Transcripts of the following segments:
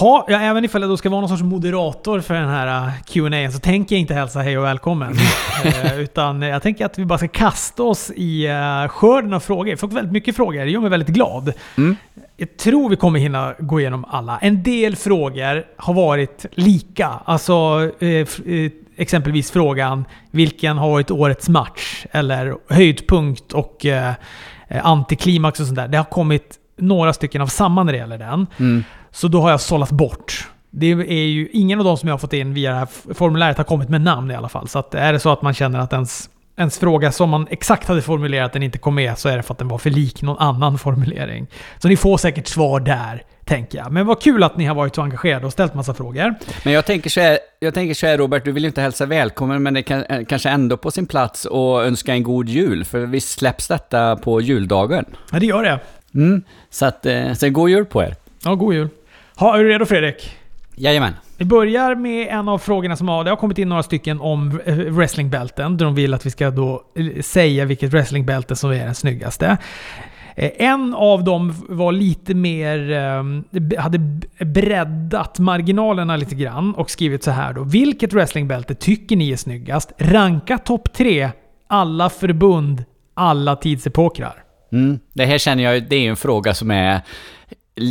Ha, ja, även ifall jag då ska vara någon sorts moderator för den här uh, Q&A så tänker jag inte hälsa hej och välkommen. uh, utan jag tänker att vi bara ska kasta oss i uh, skörden av frågor. Jag får väldigt mycket frågor, det gör mig väldigt glad. Mm. Jag tror vi kommer hinna gå igenom alla. En del frågor har varit lika. Alltså uh, exempelvis frågan vilken har varit årets match? Eller höjdpunkt och antiklimax och sånt där. Det har kommit några stycken av samma när det gäller den. Mm. Så då har jag sållat bort. Det är ju ingen av de som jag har fått in via det här formuläret har kommit med namn i alla fall. Så att är det så att man känner att ens, ens fråga som man exakt hade formulerat den inte kom med så är det för att den var för lik någon annan formulering. Så ni får säkert svar där, tänker jag. Men vad kul att ni har varit så engagerade och ställt massa frågor. Men jag tänker så här, jag tänker så här Robert, du vill ju inte hälsa välkommen, men det kan eh, kanske ändå på sin plats att önska en god jul. För visst släpps detta på juldagen? Ja, det gör det. Mm, så att, eh, så god jul på er. Ja, god jul. Ha, är du redo Fredrik? Jajamän. Vi börjar med en av frågorna som har... Det har kommit in några stycken om eh, wrestlingbälten. Där de vill att vi ska då eh, säga vilket wrestlingbälte som är den snyggaste. En av dem var lite mer... hade breddat marginalerna lite grann och skrivit så här då. Vilket wrestlingbälte tycker ni är snyggast? Ranka topp tre, alla förbund, alla tidsepokrar. Mm. Det här känner jag, det är en fråga som är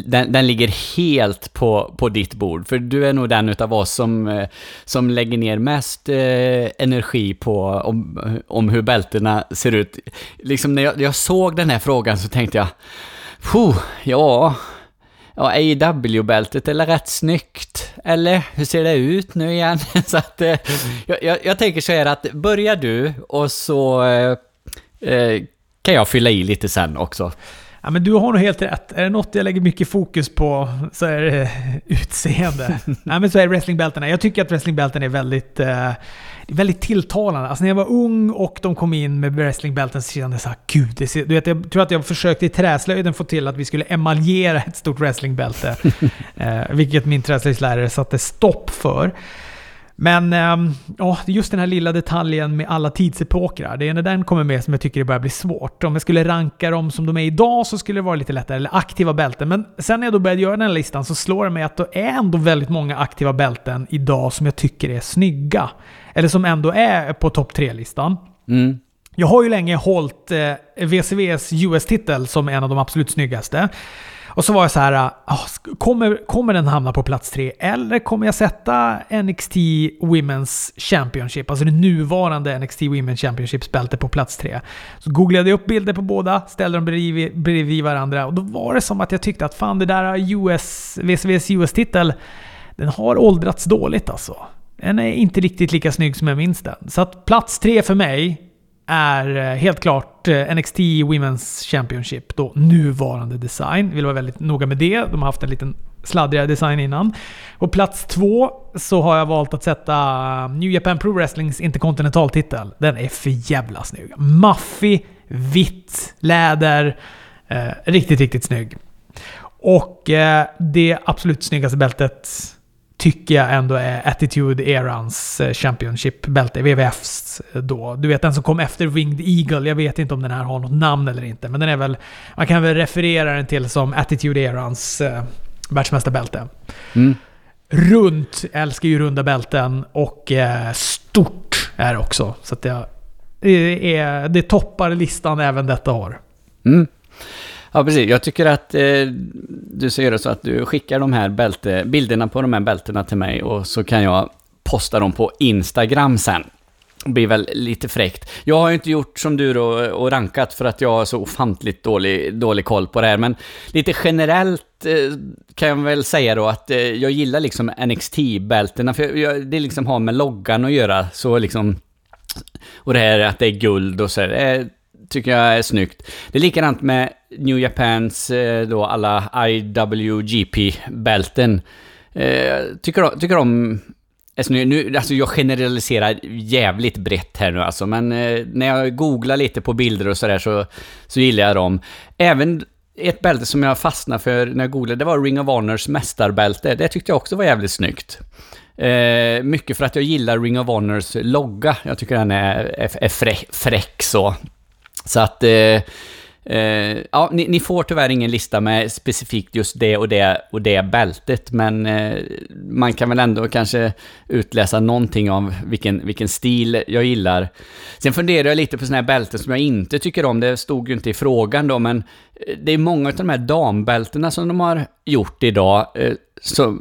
den, den, ligger helt på, på ditt bord. För du är nog den utav oss som, eh, som lägger ner mest eh, energi på om, om hur bältena ser ut. Liksom när jag, jag såg den här frågan så tänkte jag, ja, ja AW-bältet är rätt snyggt. Eller hur ser det ut nu igen? så att, eh, jag, jag, jag, tänker så här att börjar du och så eh, eh kan jag fylla i lite sen också. Ja, men du har nog helt rätt. Är det något jag lägger mycket fokus på så är det utseende. Nej, men så är det wrestlingbältena. Jag tycker att wrestlingbälten är väldigt, eh, väldigt tilltalande. Alltså när jag var ung och de kom in med wrestlingbälten så kände jag såhär, gud. Det ser, du vet, jag tror att jag försökte i träslöjden få till att vi skulle emaljera ett stort wrestlingbälte. eh, vilket min träslöjdslärare satte stopp för. Men ähm, just den här lilla detaljen med alla tidsepokrar. Det är när den kommer med som jag tycker det börjar bli svårt. Om jag skulle ranka dem som de är idag så skulle det vara lite lättare. Eller aktiva bälten. Men sen när jag då började göra den här listan så slår det mig att det är ändå väldigt många aktiva bälten idag som jag tycker är snygga. Eller som ändå är på topp 3-listan. Mm. Jag har ju länge hållit eh, VCVs US-titel som en av de absolut snyggaste. Och så var jag så här, ah, kommer, kommer den hamna på plats tre? Eller kommer jag sätta NXT Women's Championship, alltså det nuvarande NXT Women's Championships bälte på plats tre? Så googlade jag upp bilder på båda, ställde dem bredvid, bredvid varandra och då var det som att jag tyckte att fan det där US, WCW's US-titel, den har åldrats dåligt alltså. Den är inte riktigt lika snygg som jag minns den. Så att plats tre för mig är eh, helt klart eh, NXT Women's Championship, då nuvarande design. Vill vara väldigt noga med det. De har haft en liten sladdrigare design innan. På plats två så har jag valt att sätta eh, New Japan Pro Wrestlings interkontinentaltitel. Den är för jävla snygg. Maffig, vitt, läder. Eh, riktigt, riktigt snygg. Och eh, det absolut snyggaste bältet tycker jag ändå är Attitude Erans eh, Championship-bälte, WWFs eh, då. Du vet den som kom efter Winged Eagle. Jag vet inte om den här har något namn eller inte, men den är väl... Man kan väl referera den till som Attitude Erans eh, världsmästarbälte. Mm. Runt, älskar ju runda bälten och eh, stort är det också. Så att det, det, är, det toppar listan även detta år. Mm. Ja, precis. Jag tycker att eh, du ska göra så att du skickar de här bälte, bilderna på de här bältena till mig och så kan jag posta dem på Instagram sen. Det blir väl lite fräckt. Jag har ju inte gjort som du då och rankat för att jag har så ofantligt dålig, dålig koll på det här, men lite generellt eh, kan jag väl säga då att eh, jag gillar liksom NXT-bältena, för jag, det liksom har med loggan att göra, så liksom... Och det här att det är guld och så, det tycker jag är snyggt. Det är likadant med New Japans eh, då alla IWGP-bälten. Eh, tycker, tycker de är snygga. Nu, alltså jag generaliserar jävligt brett här nu alltså, men eh, när jag googlar lite på bilder och sådär så, så gillar jag dem. Även ett bälte som jag fastnade för när jag googlade, det var Ring of Honors mästarbälte. Det tyckte jag också var jävligt snyggt. Eh, mycket för att jag gillar Ring of Honors logga. Jag tycker den är, är, är fräck, fräck så. Så att... Eh, Eh, ja, ni, ni, får tyvärr ingen lista med specifikt just det och det och det bältet, men eh, man kan väl ändå kanske utläsa någonting av vilken, vilken stil jag gillar. Sen funderar jag lite på sådana här bälten som jag inte tycker om, det stod ju inte i frågan då, men eh, det är många av de här dambältena som de har gjort idag, eh, så, eh,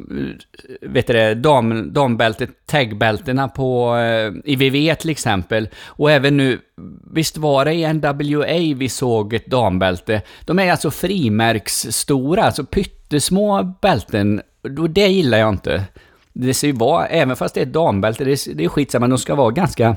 vet du det, dam, dambältet, tagbältena på eh, IVV till exempel. Och även nu, visst var det i NWA vi såg ett dambälte? De är alltså frimärksstora, alltså pyttesmå bälten. Och det gillar jag inte. Det ska ju vara, även fast det är ett dambälte, det är, det är skitsamma, de ska vara ganska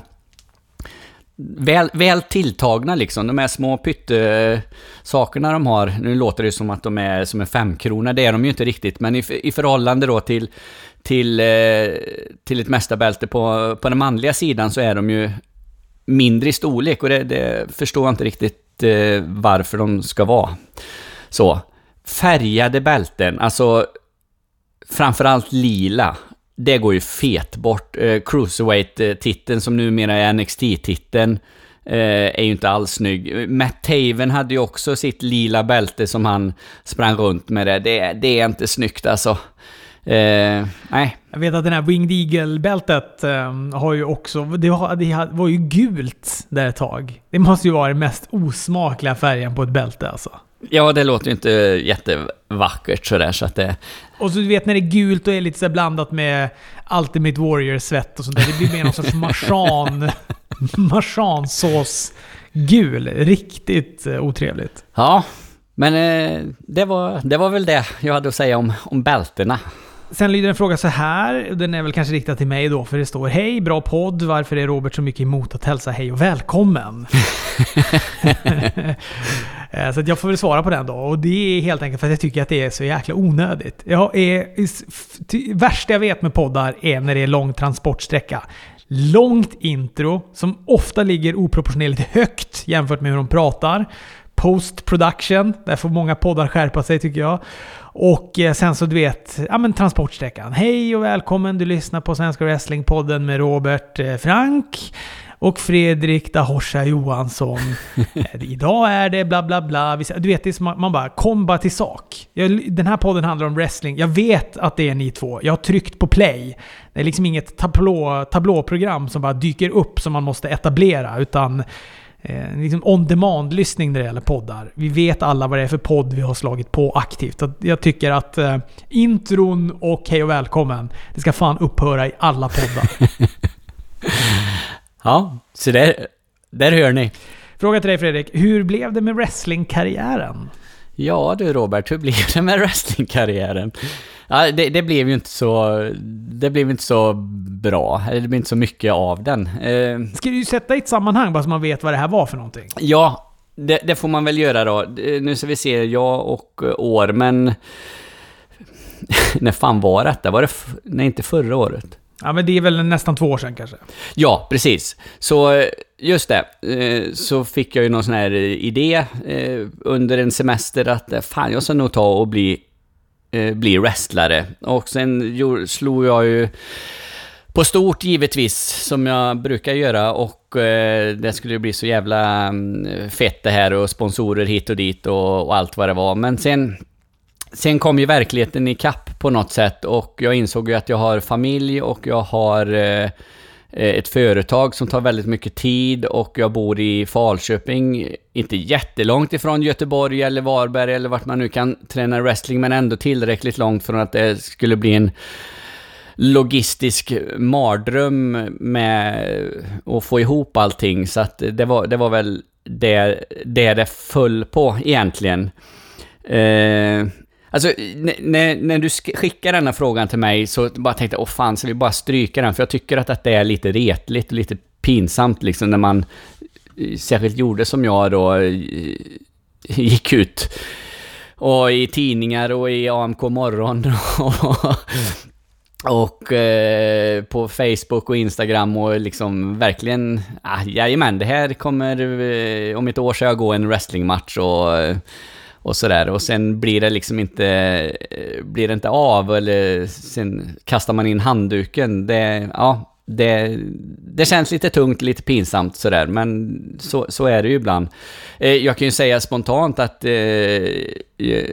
väl, väl tilltagna liksom. De här små pyttesakerna de har. Nu låter det som att de är som en femkrona. Det är de ju inte riktigt. Men i, i förhållande då till, till, eh, till ett mästarbälte på, på den manliga sidan så är de ju mindre i storlek. Och det, det förstår jag inte riktigt eh, varför de ska vara så. Färgade bälten, alltså framförallt lila det går ju fet bort. Eh, Cruiserweight-titeln som numera är NXT-titeln eh, är ju inte alls snygg. Matt Taven hade ju också sitt lila bälte som han sprang runt med det. Det, det är inte snyggt alltså. Eh, nej. Jag vet att den här Winged Eagle-bältet eh, har ju också... Det, har, det, var ju gult där ett tag. Det måste ju vara den mest osmakliga färgen på ett bälte alltså. Ja, det låter ju inte jättevackert sådär så att det... Och så du vet när det är gult och är lite så blandat med Ultimate Warrior-svett och sånt där. Det blir mer någon sorts marsan... marsansås gul. Riktigt eh, otrevligt. Ja, men eh, det, var, det var väl det jag hade att säga om, om bältena. Sen lyder en fråga så här, den är väl kanske riktad till mig då, för det står Hej, bra podd. Varför är Robert så mycket emot att hälsa hej och välkommen? Eh, så jag får väl svara på den då. Och det är helt enkelt för att jag tycker att det är så jäkla onödigt. Jag är, värsta jag vet med poddar är när det är lång transportsträcka. Långt intro som ofta ligger oproportionerligt högt jämfört med hur de pratar. Post production, där får många poddar skärpa sig tycker jag. Och eh, sen så du vet, ja men transportsträckan. Hej och välkommen, du lyssnar på Svenska Wrestlingpodden med Robert eh, Frank och Fredrik Dahorsa Johansson. Eh, idag är det bla bla bla. Du vet, det är som man bara, kom bara till sak. Den här podden handlar om wrestling. Jag vet att det är ni två. Jag har tryckt på play. Det är liksom inget tablå, tablåprogram som bara dyker upp som man måste etablera, utan eh, liksom on-demand-lyssning när det gäller poddar. Vi vet alla vad det är för podd vi har slagit på aktivt. Jag tycker att eh, intron och hej och välkommen, det ska fan upphöra i alla poddar. ja, så där, där hör ni. Fråga till dig Fredrik, hur blev det med wrestlingkarriären? Ja du Robert, hur blev det med wrestlingkarriären? Ja, det, det, blev ju inte så... Det blev inte så bra. Det blev inte så mycket av den. Eh, Ska du sätta i ett sammanhang bara så man vet vad det här var för någonting? Ja, det, det får man väl göra då. Nu ska vi se, jag och år, men... när fan var detta? Var det... Nej, inte förra året. Ja, men det är väl nästan två år sedan kanske? Ja, precis. Så eh, just det, eh, så fick jag ju någon sån här eh, idé under en semester att fan, jag ska nog ta och bli bli wrestlare. Och sen slog jag ju på stort givetvis, som jag brukar göra. Och eh, det skulle ju bli så jävla mm, fett det här och sponsorer hit och dit och, och allt vad det var. Men sen, sen kom ju verkligheten i kapp på något sätt och jag insåg ju att jag har familj och jag har eh, Eh, ett företag som tar väldigt mycket tid och jag bor i Falköping, inte jättelångt ifrån Göteborg eller Varberg eller vart man nu kan träna wrestling, men ändå tillräckligt långt från att det skulle bli en logistisk mardröm med att få ihop allting. Så att det var, det var väl det, det det föll på egentligen. Eh, Alltså, när, när du skickar denna frågan till mig så bara tänkte jag, åh fan, så vi bara stryka den? För jag tycker att det är lite retligt och lite pinsamt liksom när man eh, särskilt gjorde som jag då, eh, gick ut och i tidningar och i AMK morgon och, och eh, på Facebook och Instagram och liksom verkligen, ah, jajamän, det här kommer, eh, om ett år ska jag gå en wrestlingmatch och och sådär. Och sen blir det liksom inte, blir det inte av eller sen kastar man in handduken. Det, ja, det, det känns lite tungt, lite pinsamt sådär, men så, så är det ju ibland. Eh, jag kan ju säga spontant att eh, eh,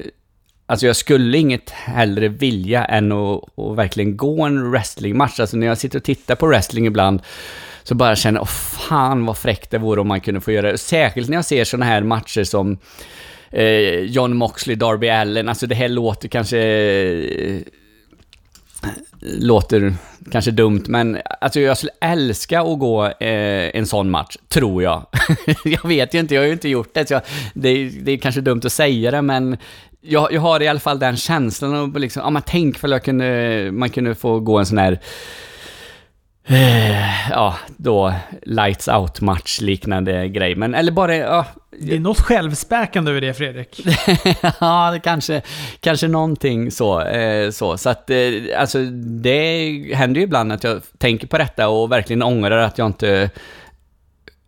Alltså jag skulle inget hellre vilja än att, att verkligen gå en wrestlingmatch. Alltså när jag sitter och tittar på wrestling ibland så bara känner jag, åh fan vad fräckt det vore om man kunde få göra det. Särskilt när jag ser sådana här matcher som eh, John Moxley, Darby Allen, alltså det här låter kanske... Eh, låter kanske dumt, men alltså jag skulle älska att gå eh, en sån match, tror jag. jag vet ju inte, jag har ju inte gjort det, så jag, det, det är kanske dumt att säga det, men jag, jag har i alla fall den känslan och liksom, ja men tänk för jag kunde, man kunde få gå en sån här Eh, ja, då lights out match liknande grej. Men eller bara, ja. Det är något självspäkande över det Fredrik. ja, det kanske, kanske någonting så. Eh, så. så att, eh, alltså det händer ju ibland att jag tänker på detta och verkligen ångrar att jag inte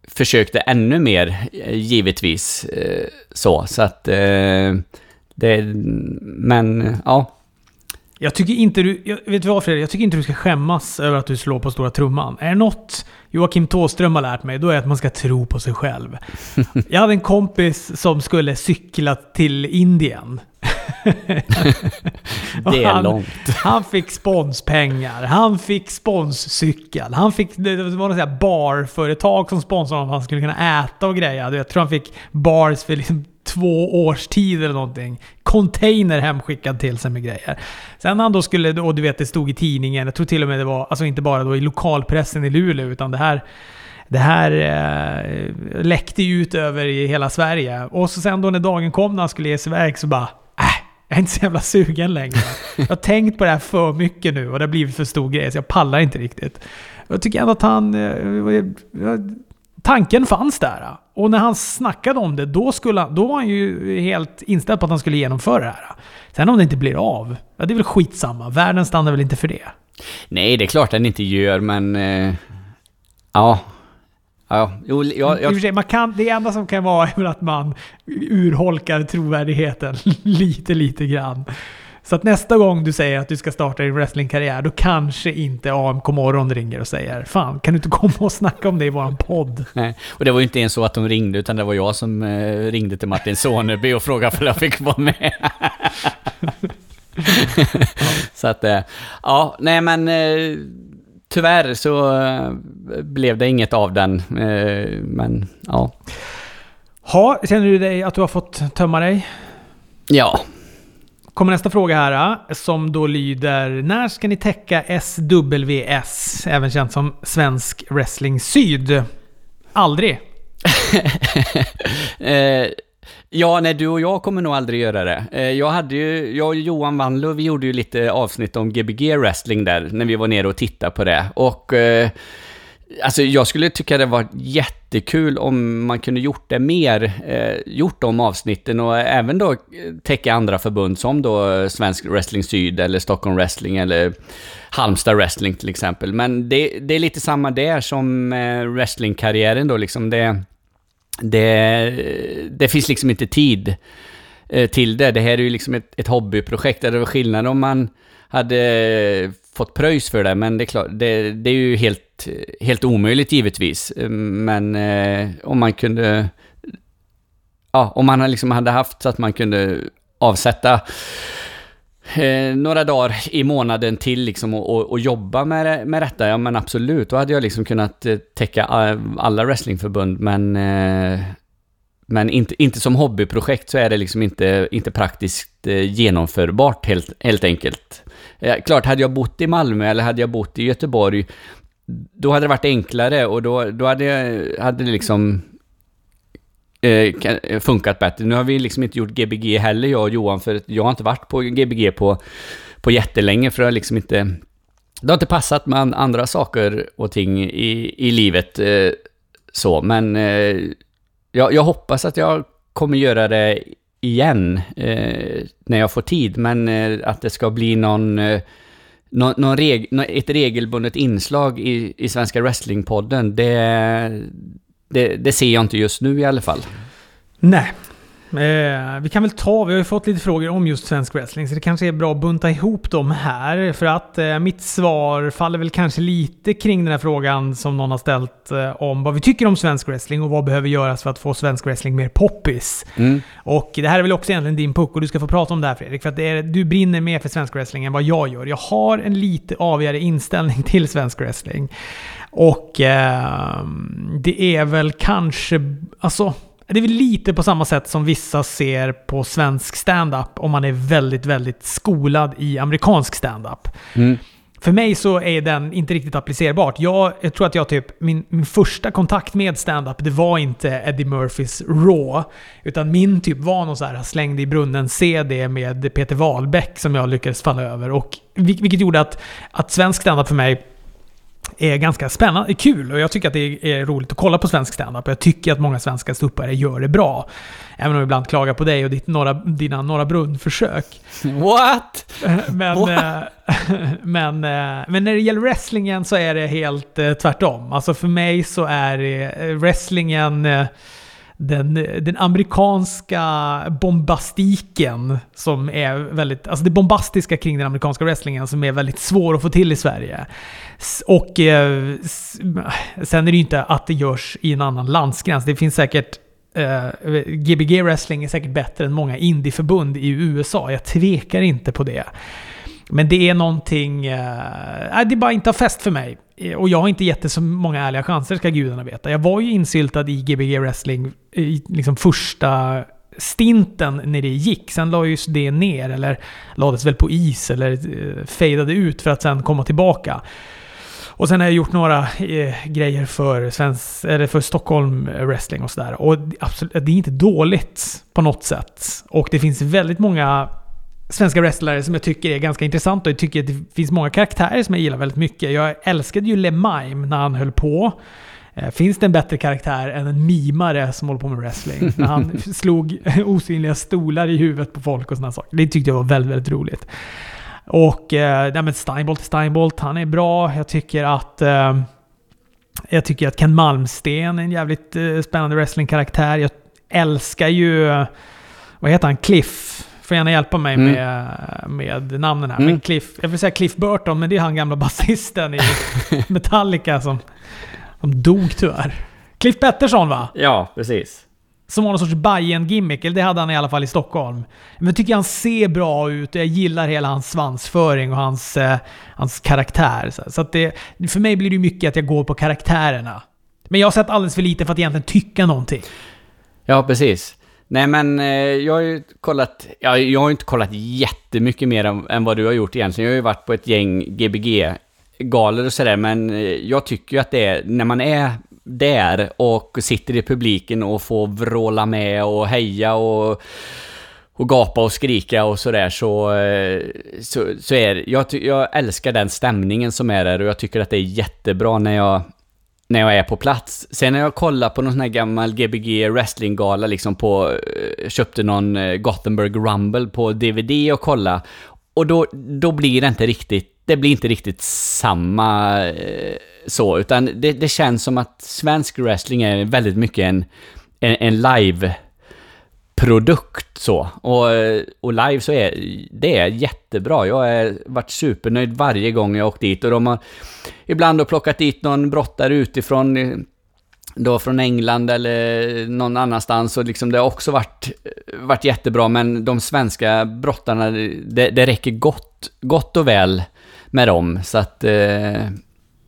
försökte ännu mer, givetvis. Så, så att det, men ja. Jag tycker inte du... Jag, vet du vad Fredrik? Jag tycker inte du ska skämmas över att du slår på stora trumman. Är det något Joakim Tåström har lärt mig, då är det att man ska tro på sig själv. Jag hade en kompis som skulle cykla till Indien. det är han, långt. Han fick sponspengar, han fick sponscykel, han fick det var något barföretag som sponsrade honom han skulle kunna äta och grejer. Jag tror han fick bars för liksom två års tid eller någonting. Container hemskickad till sig med grejer. Sen när han då skulle, och du vet det stod i tidningen, jag tror till och med det var, alltså inte bara då i lokalpressen i Luleå, utan det här det här eh, läckte ut över i hela Sverige. Och så sen då när dagen kom när han skulle ge sig iväg så bara äh, jag är inte så jävla sugen längre. Jag har tänkt på det här för mycket nu och det har blivit för stor grej så jag pallar inte riktigt. Jag tycker ändå att han... Eh, tanken fanns där. Och när han snackade om det, då, skulle då var han ju helt inställd på att han skulle genomföra det här. Sen om det inte blir av, ja, det är väl skitsamma. Världen stannar väl inte för det. Nej, det är klart den inte gör, men... Eh, ja. Ja, jo, jag, jag... Sig, man kan, det enda som kan vara är att man urholkar trovärdigheten lite, lite grann. Så att nästa gång du säger att du ska starta din wrestlingkarriär, då kanske inte AMK Morgon ringer och säger Fan, kan du inte komma och snacka om det i våran podd? Nej, och det var ju inte ens så att de ringde, utan det var jag som eh, ringde till Martin Soneby och frågade om jag fick vara med. så att, eh, ja, nej men... Eh, tyvärr så blev det inget av den, men ja. Ha, känner du dig att du har fått tömma dig? Ja, kommer nästa fråga här som då lyder När ska ni täcka SWS? Även känt som Svensk Wrestling Syd. Aldrig. eh, ja, nej, du och jag kommer nog aldrig göra det. Eh, jag hade ju, jag och Johan Wandlo, vi gjorde ju lite avsnitt om Gbg wrestling där, när vi var nere och tittade på det. Och eh, Alltså jag skulle tycka det var jättekul om man kunde gjort det mer, eh, gjort de avsnitten och även då eh, täcka andra förbund som då eh, Svensk Wrestling Syd eller Stockholm Wrestling eller Halmstad Wrestling till exempel. Men det, det är lite samma där som eh, wrestlingkarriären då liksom. Det, det, det finns liksom inte tid eh, till det. Det här är ju liksom ett, ett hobbyprojekt. Det var skillnad om man hade fått pröjs för det, men det är klart, det, det är ju helt, helt omöjligt givetvis. Ehm, men eh, om man kunde... Ja, om man liksom hade haft så att man kunde avsätta eh, några dagar i månaden till liksom och, och, och, jobba med, med detta, ja men absolut, då hade jag liksom kunnat eh, täcka eh, alla wrestlingförbund, men eh, men inte, inte som hobbyprojekt så är det liksom inte, inte praktiskt Eh, genomförbart helt, helt enkelt. Eh, klart, hade jag bott i Malmö eller hade jag bott i Göteborg, då hade det varit enklare och då, då hade, jag, hade det liksom eh, eh, funkat bättre. Nu har vi liksom inte gjort Gbg heller, jag och Johan, för jag har inte varit på Gbg på, på jättelänge, för det har liksom inte... Det har inte passat med andra saker och ting i, i livet. Eh, så, men eh, jag, jag hoppas att jag kommer göra det igen eh, när jag får tid, men eh, att det ska bli någon, eh, någon, någon reg, ett regelbundet inslag i, i Svenska Wrestlingpodden, det, det, det ser jag inte just nu i alla fall. Nej. Eh, vi kan väl ta, vi har ju fått lite frågor om just svensk wrestling, så det kanske är bra att bunta ihop dem här. För att eh, mitt svar faller väl kanske lite kring den här frågan som någon har ställt eh, om vad vi tycker om svensk wrestling och vad behöver göras för att få svensk wrestling mer poppis. Mm. Och det här är väl också egentligen din puck och du ska få prata om det här Fredrik. För att är, du brinner mer för svensk wrestling än vad jag gör. Jag har en lite avigare inställning till svensk wrestling. Och eh, det är väl kanske, alltså det är väl lite på samma sätt som vissa ser på svensk stand-up om man är väldigt, väldigt skolad i amerikansk stand-up. Mm. För mig så är den inte riktigt applicerbart. Jag, jag tror att jag typ, min, min första kontakt med stand-up, det var inte Eddie Murphys Raw. Utan min typ var någon så här slängde i brunnen CD med Peter Wahlbeck som jag lyckades falla över. Och, vilket gjorde att, att svensk stand-up för mig är ganska spännande, kul och jag tycker att det är roligt att kolla på svensk standup. Jag tycker att många svenska ståuppare gör det bra. Även om jag ibland klagar på dig och ditt norra, dina Norra Brunn-försök. What? Men, What? men, eh, men när det gäller wrestlingen så är det helt eh, tvärtom. Alltså för mig så är eh, wrestlingen den, den amerikanska bombastiken som är väldigt, alltså det bombastiska kring den amerikanska wrestlingen som är väldigt svår att få till i Sverige. Och eh, sen är det ju inte att det görs i en annan landsgräns. Det finns säkert eh, Gbg wrestling är säkert bättre än många indieförbund i USA. Jag tvekar inte på det. Men det är någonting... Eh, det är bara inte har fäst för mig. Eh, och jag har inte gett det så många ärliga chanser, ska gudarna veta. Jag var ju insyltad i Gbg wrestling eh, i liksom första stinten när det gick. Sen lades det ner, eller lades väl på is, eller eh, fejdade ut för att sen komma tillbaka. Och sen har jag gjort några eh, grejer för, svensk, eller för Stockholm wrestling och sådär. Och absolut, det är inte dåligt på något sätt. Och det finns väldigt många svenska wrestlare som jag tycker är ganska intressanta. Och jag tycker att det finns många karaktärer som jag gillar väldigt mycket. Jag älskade ju LeMime när han höll på. Eh, Finns det en bättre karaktär än en mimare som håller på med wrestling? När han slog osynliga stolar i huvudet på folk och sådana saker. Det tyckte jag var väldigt, väldigt roligt. Och eh, nej, men Steinbolt, han är bra. Jag tycker att... Eh, jag tycker att Ken Malmsten är en jävligt eh, spännande wrestlingkaraktär. Jag älskar ju... eh, Vad heter han? Cliff. Får gärna hjälpa mig Mm. med, med namnen här. Mm. Men Cliff, jag vill säga Cliff Burton, men det är han gamla basisten i Metallica som, som dog tyvärr. Cliff Pettersson va? Ja, precis. Som har någon sorts Bajen-gimmick, eller det hade han i alla fall i Stockholm. Men jag tycker han ser bra ut och jag gillar hela hans svansföring och hans, eh, hans karaktär. Så, så att det, för mig blir det mycket att jag går på karaktärerna. Men jag har sett alldeles för lite för att egentligen tycka någonting. Ja, precis. Nej, men eh, jag har ju kollat... Ja, jag har ju inte kollat jättemycket mer än, än vad du har gjort egentligen. Jag har ju varit på ett gäng Gbg-galor och sådär, men eh, jag tycker ju att det är... När man är där och sitter i publiken och får vråla med och heja och och gapa och skrika och sådär så, eh, så, så är jag, jag älskar den stämningen som är där och jag tycker att det är jättebra när jag, när jag är på plats. Sen när jag kollar på någon sån här gammal Gbg wrestlinggala liksom på, eh, köpte någon eh, Gothenburg Rumble på DVD och kolla och då, då blir det inte riktigt, det blir inte riktigt samma eh, så, utan det, det känns som att svensk wrestling är väldigt mycket en, en, en live produkt så. Och, och live så är det är jättebra. Jag har varit supernöjd varje gång jag åkt dit och de har ibland då plockat dit någon brottare utifrån då från England eller någon annanstans och liksom det har också varit, varit jättebra men de svenska brottarna, det, det räcker gott, gott och väl med dem så att eh,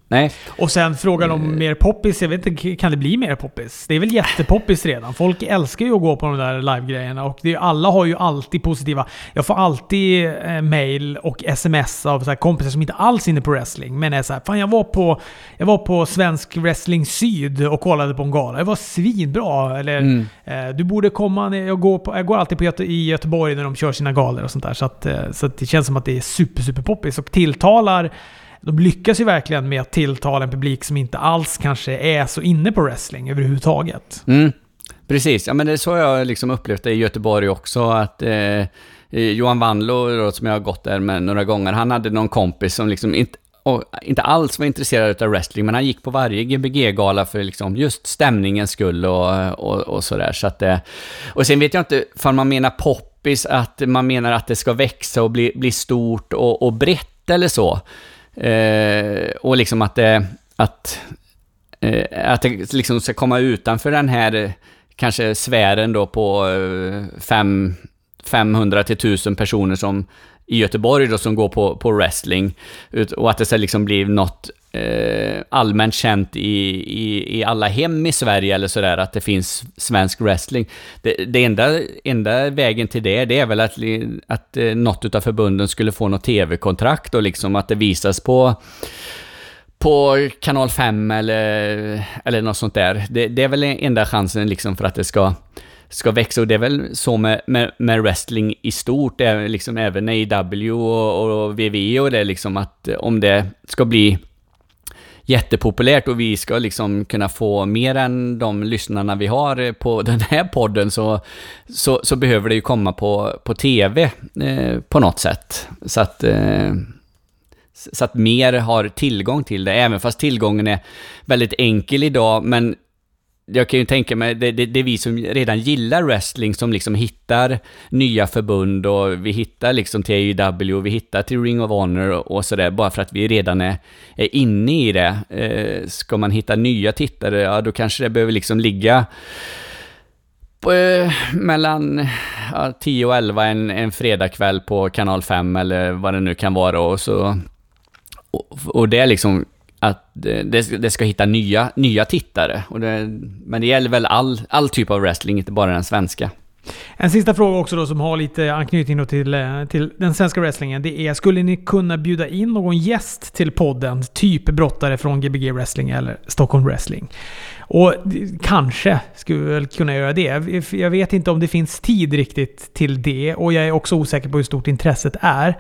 nej. Och sen frågan om mer poppis. Jag vet inte, kan det bli mer poppis? Det är väl jättepoppis redan. Folk älskar ju att gå på de där live-grejerna och det, alla har ju alltid positiva... Jag får alltid eh, mail och sms av så kompisar som inte alls är inne på wrestling, men är så här, Fan jag var på, jag var på Svensk Wrestling Syd och kollade på en gala. Det var svinbra. Eller Mm. eh, du borde komma. Jag går, på, jag går alltid på Göte, i Göteborg när de kör sina galor och sånt där. Så, att, eh, så att det känns som att det är super, super poppis och tilltalar de lyckas ju verkligen med att tilltala en publik som inte alls kanske är så inne på wrestling överhuvudtaget. Mm, precis, ja men det är så jag har liksom upplevt det i Göteborg också att eh, eh Johan Wanlo som jag har gått där med några gånger, han hade någon kompis som liksom inte och inte alls var intresserad av wrestling, men han gick på varje Gbg-gala för liksom just stämningens skull och, och, och sådär. Så att, eh, och sen vet jag inte, om man menar poppis, att man menar att det ska växa och bli, bli stort och, och brett eller så. Eh, och liksom att det, att, eh, att det liksom ska komma utanför den här eh, kanske sfären då på eh, fem, 500 till 1000 personer som i Göteborg då som går på, på wrestling. Och att det ska liksom bli något eh, allmänt känt i, i, i alla hem i Sverige eller sådär, att det finns svensk wrestling. Det, det enda, enda vägen till det, det är väl att, att eh, något av förbunden skulle få något tv-kontrakt och liksom att det visas på på kanal 5 eller, eller något sånt där. Det, det är väl enda chansen liksom för att det ska ska växa och det är väl så med, med, med wrestling i stort, är liksom även AEW och, och WWE och det liksom att eh, om det ska bli jättepopulärt och vi ska liksom kunna få mer än de lyssnarna vi har eh, på den här podden så, så, så behöver det ju komma på, på TV eh, på något sätt. Så att, eh, så att mer har tillgång till det, även fast tillgången är väldigt enkel idag, men jag kan ju tänka mig, det, det, det, är vi som redan gillar wrestling som liksom hittar nya förbund och vi hittar liksom till AEW, vi hittar till Ring of Honor och, och sådär, bara för att vi redan är, är inne i det. Eh, ska man hitta nya tittare, ja då kanske det behöver liksom ligga på, eh, mellan ja, 10 och 11 en, en fredagkväll på kanal 5 eller vad det nu kan vara och så och, och det är liksom att det, det, ska hitta nya, nya tittare. Och det, men det gäller väl all, all typ av wrestling, inte bara den svenska. En sista fråga också då som har lite anknytning till, eh, till den svenska wrestlingen. Det är, skulle ni kunna bjuda in någon gäst till podden? Typ brottare från Gbg Wrestling eller Stockholm Wrestling. Och kanske skulle vi väl kunna göra det. Jag vet inte om det finns tid riktigt till det och jag är också osäker på hur stort intresset är.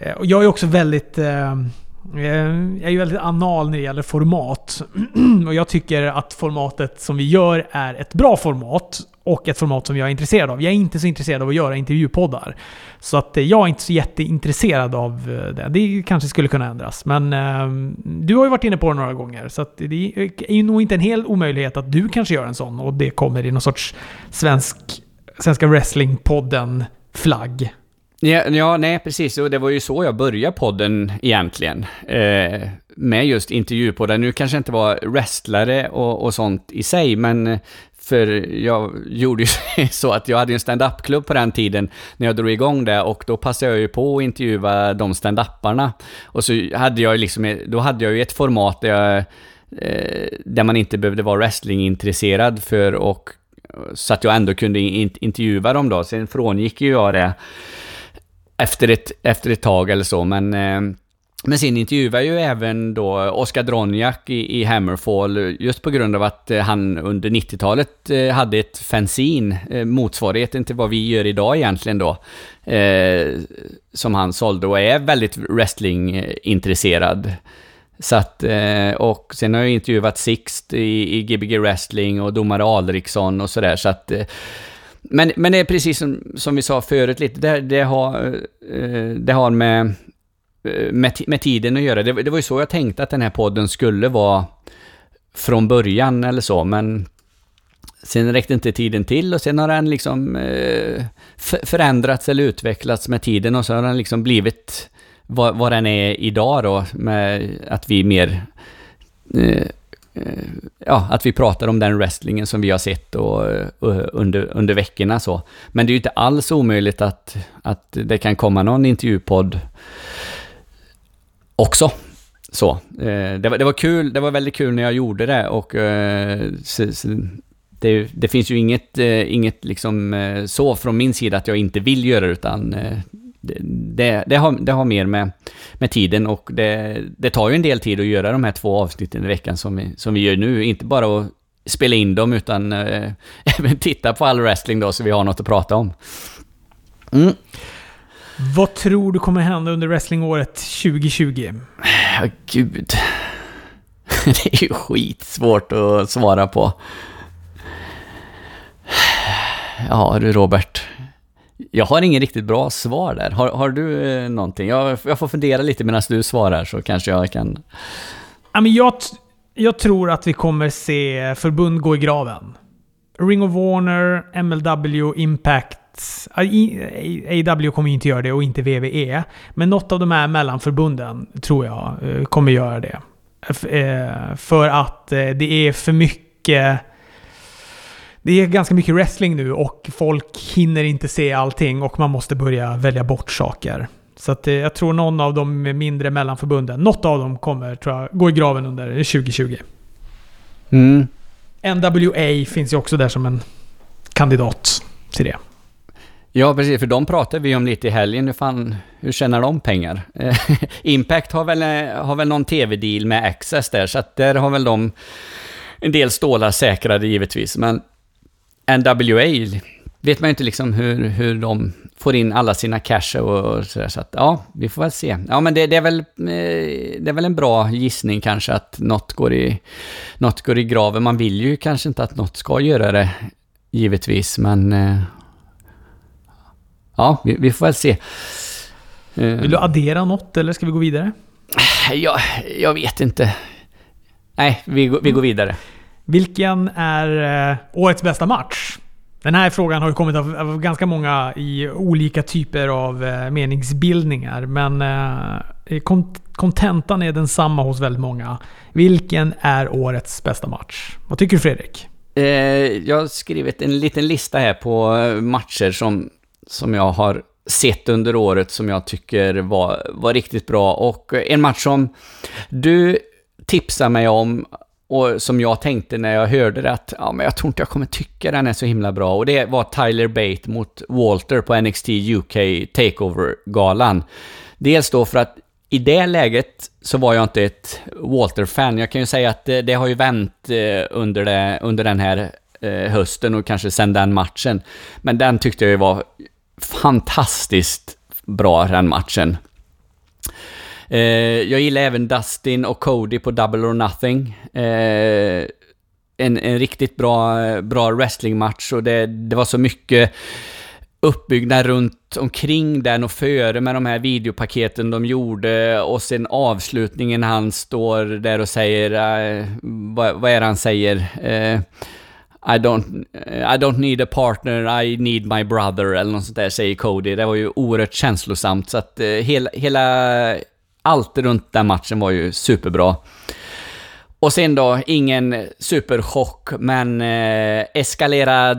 Eh, jag är också väldigt... Eh, Eh, jag är ju väldigt anal när det gäller format. Och jag tycker att formatet som vi gör är ett bra format. Och ett format som jag är intresserad av. Jag är inte så intresserad av att göra intervjupoddar. Så att eh, jag är inte så jätteintresserad av eh, det. Det kanske skulle kunna ändras. Men du har ju varit inne på det några gånger. Så att det är ju nog inte en hel omöjlighet att du kanske gör en sån. Och det kommer i någon sorts svensk, Svenska Wrestlingpodden-flagg. Ja, ja, nej precis. Och det var ju så jag började podden egentligen. Eh, med just intervjupodden. Nu kanske jag inte var wrestlare och, och sånt i sig, men eh, för jag gjorde ju så att jag hade en stand-up-klubb på den tiden när jag drog igång det och då passade jag ju på att intervjua de stand-upparna. Och så hade jag liksom, eh, då hade jag ju ett format där jag, eh, där man inte behövde vara wrestlingintresserad för och eh, så att jag ändå kunde intervjua dem då. Sen frångick ju jag det efter ett, efter ett tag eller så, men eh, men sen intervjuar ju även då Oskar Dronjak i, i, Hammerfall just på grund av att eh, han under 90-talet eh, hade ett fanzine, eh, motsvarigheten till vad vi gör idag egentligen då, eh, som han sålde och är väldigt wrestlingintresserad. Så att, eh, och sen har jag intervjuat Sixt i, i Gbg Wrestling och domare Alriksson och sådär, så att men, men det är precis som, som vi sa förut lite, det, det har, eh, det har med, eh, med, med tiden att göra. Det, det var ju så jag tänkte att den här podden skulle vara från början eller så, men sen räckte inte tiden till och sen har den liksom eh, förändrats eller utvecklats med tiden och så har den liksom blivit vad, vad den är idag då, med att vi mer Eh, Eh, ja, att vi pratar om den wrestlingen som vi har sett och, eh, och, eh, under, under veckorna så. Men det är ju inte alls omöjligt att, att det kan komma någon intervjupodd också. Så, eh, det, var, det var kul, det var väldigt kul när jag gjorde det och eh, så, så, det, det, finns ju inget, inget liksom så från min sida att jag inte vill göra det utan det, det, har, det har mer med, med tiden och det, det tar ju en del tid att göra de här två avsnitten i veckan som vi, som vi gör nu. Inte bara att spela in dem utan äh, även titta på all wrestling då så vi har något att prata om. Mm. Vad tror du kommer hända under wrestlingåret 2020? Ja, gud. Det är ju skitsvårt att svara på. Ja du Robert. Jag har ingen riktigt bra svar där. Har, har du eh, någonting? Jag, jag får fundera lite medan du svarar så kanske jag kan... Ja, men jag, jag tror att vi kommer se förbund gå i graven. Ring of Warner, MLW, Impact. AW kommer inte göra det och inte VVE. Men något av de här mellanförbunden tror jag eh, kommer göra det. Eh, för att eh, det är för mycket... Det är ganska mycket wrestling nu och folk hinner inte se allting och man måste börja välja bort saker. Så att jag tror någon av de mindre mellanförbunden, något av dem kommer tror jag, gå i graven under 2020. Mm. NWA finns ju också där som en kandidat till det. Ja, precis. För de pratade vi om lite i helgen. Hur, fan, hur tjänar de pengar? Impact har väl, har väl någon tv-deal med Access där, så att där har väl de en del stålar säkrade givetvis. Men NWA vet man ju inte liksom hur, hur de får in alla sina cash och sådär. Så att ja, vi får väl se. Ja, men det, det, är väl, eh, det är väl en bra gissning kanske att något går, i, något går i graven. Man vill ju kanske inte att något ska göra det, givetvis, men... Eh, ja, vi, vi får väl se. Eh, vill du addera något eller ska vi gå vidare? Jag, jag vet inte. Nej, vi, vi går vidare. Vilken är eh, årets bästa match? Den här frågan har ju kommit av, av ganska många i olika typer av eh, meningsbildningar. Men eh, kontentan är densamma hos väldigt många. Vilken är årets bästa match? Vad tycker du Fredrik? Jag har skrivit en liten lista här på matcher som, som jag har sett under året som jag tycker var, var riktigt bra. Och en match som du tipsade mig om och som jag tänkte när jag hörde det att ja, men jag tror inte jag kommer tycka den är så himla bra. Och det var Tyler Bate mot Walter på NXT UK Takeover-galan. Dels då för att i det läget så var jag inte ett Walter-fan. Jag kan ju säga att det, det har ju vänt eh, under, det, under den här eh, hösten och kanske sen den matchen. Men den tyckte jag ju var fantastiskt bra, den matchen. Eh, jag gillar även Dustin och Cody på Double or Nothing. Eh, en, en riktigt bra, bra wrestlingmatch och det, det var så mycket uppbyggnad runt omkring den och före med de här videopaketen de gjorde och sen avslutningen han står där och säger, uh, vad, vad är det han säger? Uh, I don't, I don't need a partner, I need my brother eller något sånt där säger Cody. Det var ju oerhört känslosamt så att uh, hela, hela allt runt den matchen var ju superbra. Och sen då, ingen superchock, men eh, Escalera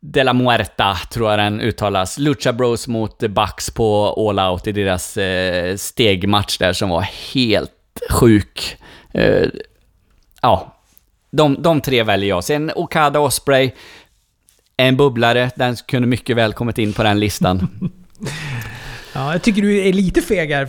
de la Muerta, tror jag den uttalas. Lucha Bros mot Bucks på All Out i deras eh, stegmatch där som var helt sjuk. Eh, ja, de, de tre väljer jag. Sen Okada Osprey, en bubblare, den kunde mycket väl kommit in på den listan. Ja, jag tycker du är lite fegar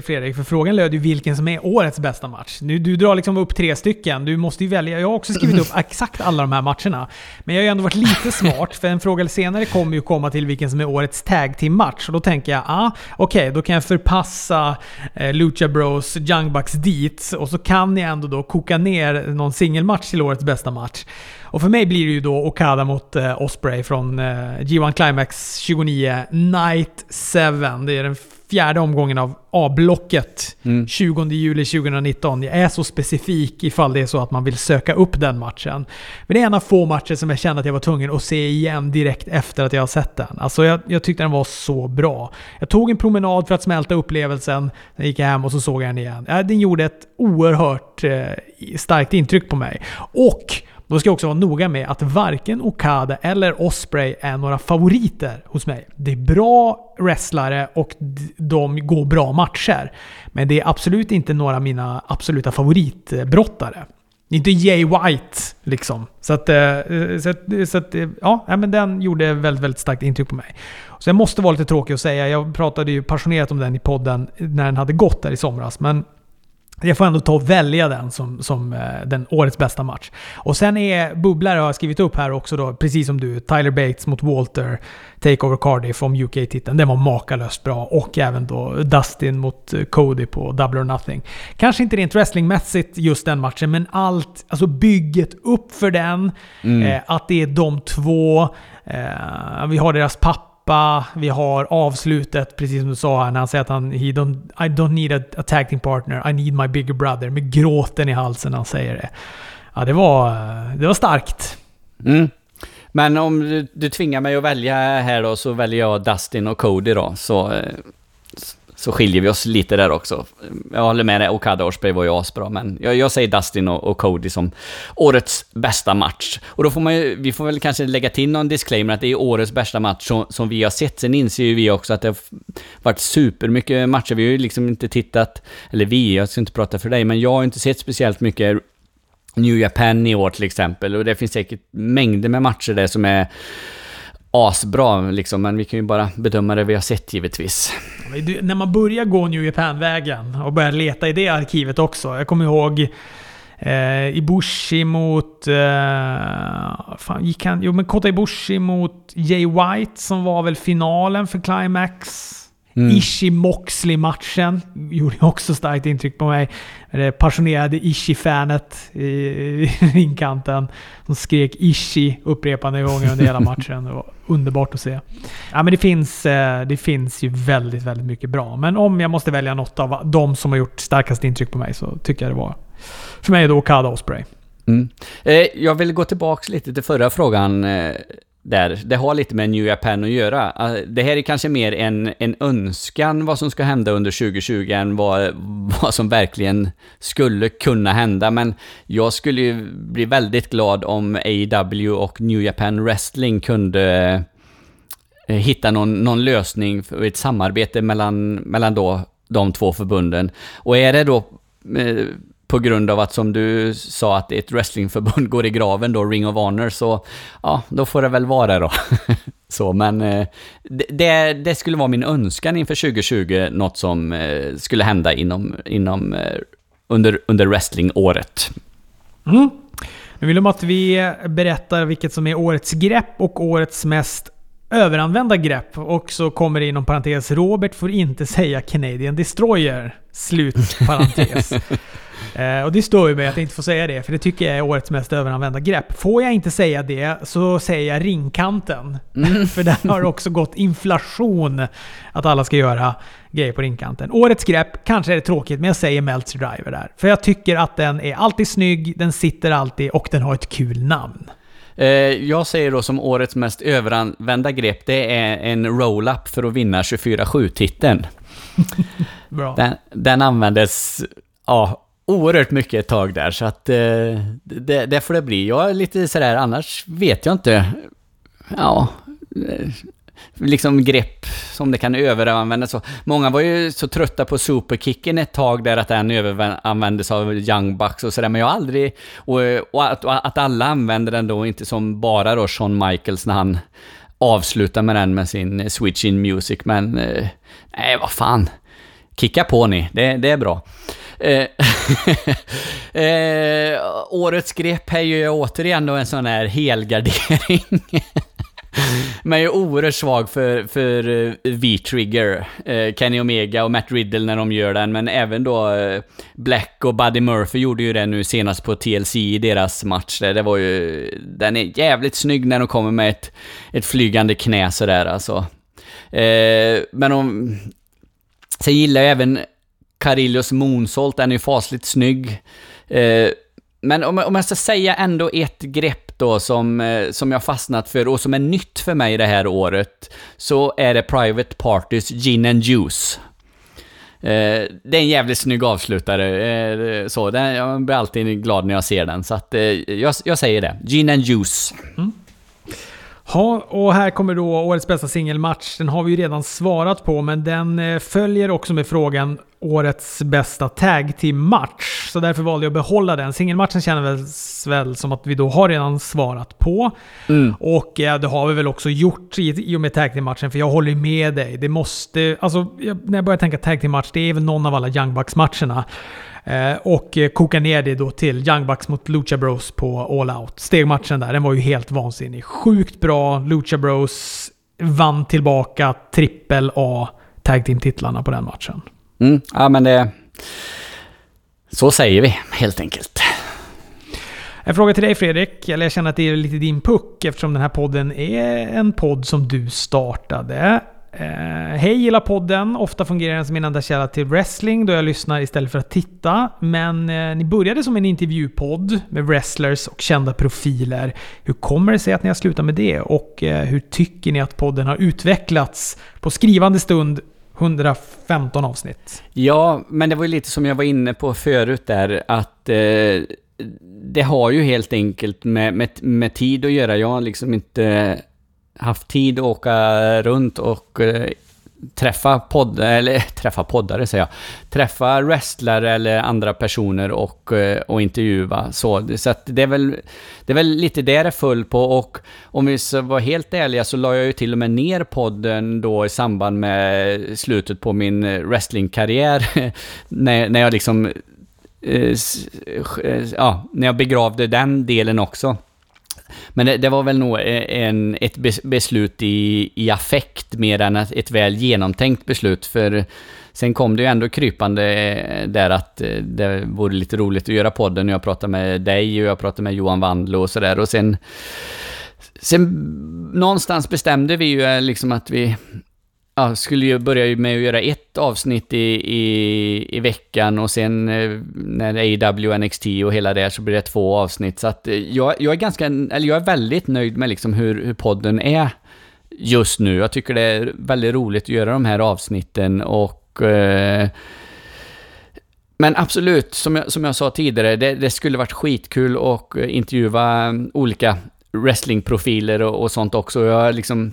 Fredrik, för frågan löd ju vilken som är årets bästa match. Nu, du drar liksom upp tre stycken. Du måste ju välja. Jag har också skrivit upp exakt alla de här matcherna. Men jag har ju ändå varit lite smart, för en fråga senare kommer ju komma till vilken som är årets tag team match Och då tänker jag, ah, okej, okay, då kan jag förpassa eh, Lucha Bros Young Bucks dit. Och så kan jag ändå då koka ner någon singelmatch till årets bästa match. Och för mig blir det ju då Okada mot eh, Osprey från eh, G1 Climax 29 Night 7. Det är den fjärde omgången av A-blocket. Mm. 20 juli 2019. Jag är så specifik ifall det är så att man vill söka upp den matchen. Men det är en av få matcher som jag kände att jag var tvungen att se igen direkt efter att jag har sett den. Alltså jag, jag tyckte den var så bra. Jag tog en promenad för att smälta upplevelsen. Sen gick jag hem och så såg jag den igen. Den gjorde ett oerhört eh, starkt intryck på mig. Och då ska jag också vara noga med att varken Okada eller Osprey är några favoriter hos mig. Det är bra wrestlare och de går bra matcher. Men det är absolut inte några av mina absoluta favoritbrottare. Det är inte Jay White liksom. Så att, eh, eh, så att, eh, så att ja, men den gjorde väldigt, väldigt starkt intryck på mig. Så jag måste vara lite tråkig att säga. Jag pratade ju passionerat om den i podden när den hade gått där i somras. Men jag får ändå ta och välja den som, som eh, den årets bästa match. Och sen är bubblare har jag skrivit upp här också då, precis som du. Tyler Bates mot Walter, Takeover Cardiff om UK-titeln. Den var makalöst bra. Och även då Dustin mot eh, Cody på Double or Nothing. Kanske inte rent wrestlingmässigt just den matchen, men allt, alltså bygget upp för den. Mm. Eh, att det är de två. Eh, vi har deras pappa Champa, vi har avslutet, precis som du sa här, när han säger att han he don't, I don't need a, a tag team partner, I need my bigger brother. Med gråten i halsen när han säger det. Ja, det var, det var starkt. Mm. Men om du, du tvingar mig att välja här då, så väljer jag Dustin och Cody då. Så, eh, så skiljer vi oss lite där också. Jag håller med dig, Okada Orsberg var ju asbra, men jag, jag säger Dustin och, och, Cody som årets bästa match. Och då får man ju, vi får väl kanske lägga till någon disclaimer att det är årets bästa match som, som vi har sett. Sen inser ju vi också att det har varit supermycket matcher. Vi har ju liksom inte tittat, eller vi, jag ska inte prata för dig, men jag har inte sett speciellt mycket New Japan i år till exempel. Och det finns säkert mängder med matcher där som är asbra liksom, men vi kan ju bara bedöma det vi har sett givetvis. När man börjar gå New Japan-vägen och börjar leta i det arkivet också. Jag kommer ihåg eh, Ibushi mot... Eh, fan, gick han, jo men Kota Ibushi mot Jay White som var väl finalen för Climax. Mm. Ishi-Moxley-matchen gjorde också starkt intryck på mig. Det passionerade Ishi-fanet i ringkanten som skrek Ishi upprepande gånger under hela matchen. Det var underbart att se. Ja, men det, finns, eh, det finns ju väldigt, väldigt mycket bra. Men om jag måste välja något av de som har gjort starkast intryck på mig så tycker jag det var... För mig är det Okada Osprey. Mm. Eh, jag vill gå tillbaka lite till förra frågan eh, där. Det har lite med New Japan att göra. Ah, det här är kanske mer en, en önskan vad som ska hända under 2020 än vad, vad som verkligen skulle kunna hända. Men jag skulle ju bli väldigt glad om AEW och New Japan Wrestling kunde eh, hitta någon, någon lösning för ett samarbete mellan, mellan då de två förbunden. Och är det då eh, på grund av att som du sa att ett wrestlingförbund går i graven då, Ring of Honor, så ja, då får det väl vara då. så, men eh, det, det skulle vara min önskan inför 2020, något som eh, skulle hända inom, inom eh, under, under wrestlingåret. Mm. Nu vill de att vi berättar vilket som är årets grepp och årets mest överanvända grepp. Och så kommer det inom parentes, Robert får inte säga Canadian Destroyer. Slut parentes. Eh, och det står ju mig att jag inte får säga det, för det tycker jag är årets mest överanvända grepp. Får jag inte säga det så säger jag ringkanten. Mm. för där har också gått inflation att alla ska göra grejer på ringkanten. Årets grepp, kanske är det tråkigt, men jag säger Meltzer Driver där. För jag tycker att den är alltid snygg, den sitter alltid och den har ett kul namn. Eh, jag säger då som årets mest överanvända grepp, det är en roll-up för att vinna 24-7-titeln. den, den användes ja, oerhört mycket ett tag där, så att eh, det, det får det bli. Jag är lite sådär, annars vet jag inte. Ja, eh, liksom grepp som det kan överanvändas. Många var ju så trötta på superkicken ett tag där att den överanvändes av Young Bucks och sådär, men jag har aldrig... Och, och, att, och att alla använder den då, inte som bara då Shawn Michaels när han avslutar med den med sin Switch In Music, men... Eh, nej, vad fan. Kicka på ni, det, det är bra. Eh, eh, årets grepp är ju återigen då en sån här helgardering. Men jag är oerhört svag för, för eh, V-Trigger, eh, Kenny Omega och Matt Riddle när de gör den, men även då eh, Black och Buddy Murphy gjorde ju det nu senast på TLC i deras match där. Det var ju... Den är jävligt snygg när de kommer med ett, ett flygande knä sådär alltså. men de... Sen gillar jag även Carillos Moonsault, den är ju fasligt snygg. Eh, men om, om jag ska säga ändå ett grepp då som, eh, som jag fastnat för och som är nytt för mig det här året, så är det Private Parties Gin and Juice. Eh, det är en jävligt snygg avslutare, eh, så den, jag blir alltid glad när jag ser den, så att eh, jag, jag säger det. Gin and Juice. Mm. Ja, och här kommer då årets bästa singelmatch. Den har vi ju redan svarat på, men den eh, följer också med frågan årets bästa tag team-match. Så därför valde jag att behålla den. Singelmatchen känner väl som att vi då har redan svarat på. Mm. Och ja, det har vi väl också gjort i, i och med tag team-matchen, för jag håller med dig. Det måste... Alltså, när jag börjar tänka tag team-match, det är väl någon av alla Young Bucks-matcherna. Eh, och koka ner det då till Young Bucks mot Lucha Bros på All Out. Stegmatchen där, den var ju helt vansinnig. Sjukt bra. Lucha Bros vann tillbaka trippel A Tag Team-titlarna på den matchen. Mm, ja men det... Så säger vi helt enkelt. En fråga till dig Fredrik, eller jag känner att det är lite din puck eftersom den här podden är en podd som du startade. Eh, Hej gillar podden. Ofta fungerar den som min enda källa till wrestling då jag lyssnar istället för att titta. Men eh, ni började som en intervjupodd med wrestlers och kända profiler. Hur kommer det sig att ni har slutat med det? Och eh, hur tycker ni att podden har utvecklats på skrivande stund 115 avsnitt? Ja, men det var ju lite som jag var inne på förut där, att eh, det har ju helt enkelt med, med, med tid att göra. Jag har liksom inte haft tid att åka runt och eh, träffa podd, eller träffa poddare säger jag, träffa wrestlare eller andra personer och, eh, och intervjua. Så, så att det, är väl, det är väl lite det det föll på och om vi ska vara helt ärliga så la jag ju till och med ner podden då i samband med slutet på min eh, wrestlingkarriär. när, när jag liksom, eh, eh, ja, när jag begravde den delen också. Men det, det, var väl nog eh, en, ett beslut i, i affekt mer än ett väl genomtänkt beslut. För sen kom det ju ändå krypande eh, där att eh, det vore lite roligt att göra podden. Jag pratade med dig och jag pratade med Johan Wandlo och sådär. Och sen, sen någonstans bestämde vi ju liksom att vi ja, skulle ju börja med att göra ett avsnitt i, i, i veckan och sen eh, när AW, NXT och hela det så blir det två avsnitt. Så att eh, jag, jag är ganska, eller jag är väldigt nöjd med liksom hur, hur podden är just nu. Jag tycker det är väldigt roligt att göra de här avsnitten och eh, men absolut, som jag, som jag sa tidigare, det, det skulle varit skitkul att intervjua olika wrestlingprofiler och, och sånt också. Jag har liksom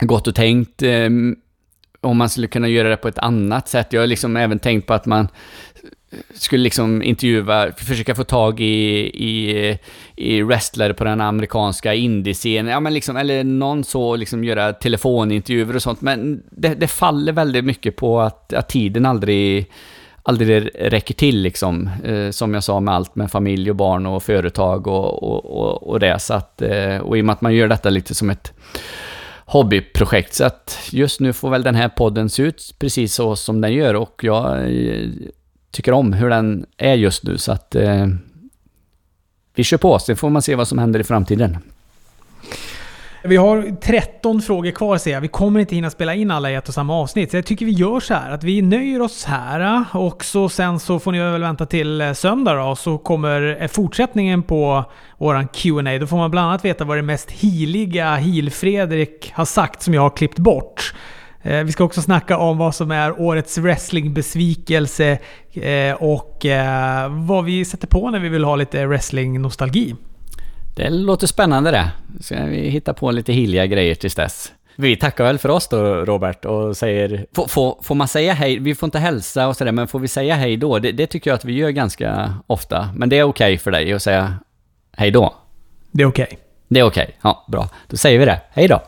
gått och tänkt eh, om man skulle kunna göra det på ett annat sätt. Jag har liksom även tänkt på att man skulle liksom intervjua, försöka få tag i, i, i wrestlare på den amerikanska indiescenen, ja men liksom, eller någon så, liksom göra telefonintervjuer och sånt, men det, det faller väldigt mycket på att, att tiden aldrig, aldrig räcker till liksom, eh, som jag sa med allt med familj och barn och företag och, och, och, och det, så att, eh, och i och med att man gör detta lite som ett hobbyprojekt. Så att just nu får väl den här podden se ut precis så som den gör och jag eh, tycker om hur den är just nu. Så att eh, vi kör på, sen får man se vad som händer i framtiden. Vi har 13 frågor kvar ser jag. Vi kommer inte hinna spela in alla i ett och samma avsnitt. Så jag tycker vi gör så här att vi nöjer oss här och så sen så får ni väl vänta till eh, söndag då. Så kommer eh, fortsättningen på våran Q&A. Då får man bland annat veta vad det mest hiliga Heal-Fredrik har sagt som jag har klippt bort. Eh, vi ska också snacka om vad som är årets wrestlingbesvikelse och vad vi sätter på när vi vill ha lite wrestling-nostalgi. Det låter spännande det. Ska vi hitta på lite hiliga grejer tills dess. Vi tackar väl för oss då, Robert, och säger... Får, får, får man säga hej? Vi får inte hälsa och sådär, men får vi säga hej då? Det, det, tycker jag att vi gör ganska ofta. Men det är okej okay för dig att säga hej då? Det är okej. Okay. Det är okej. Okay. Ja, bra. Då säger vi det. Hej då!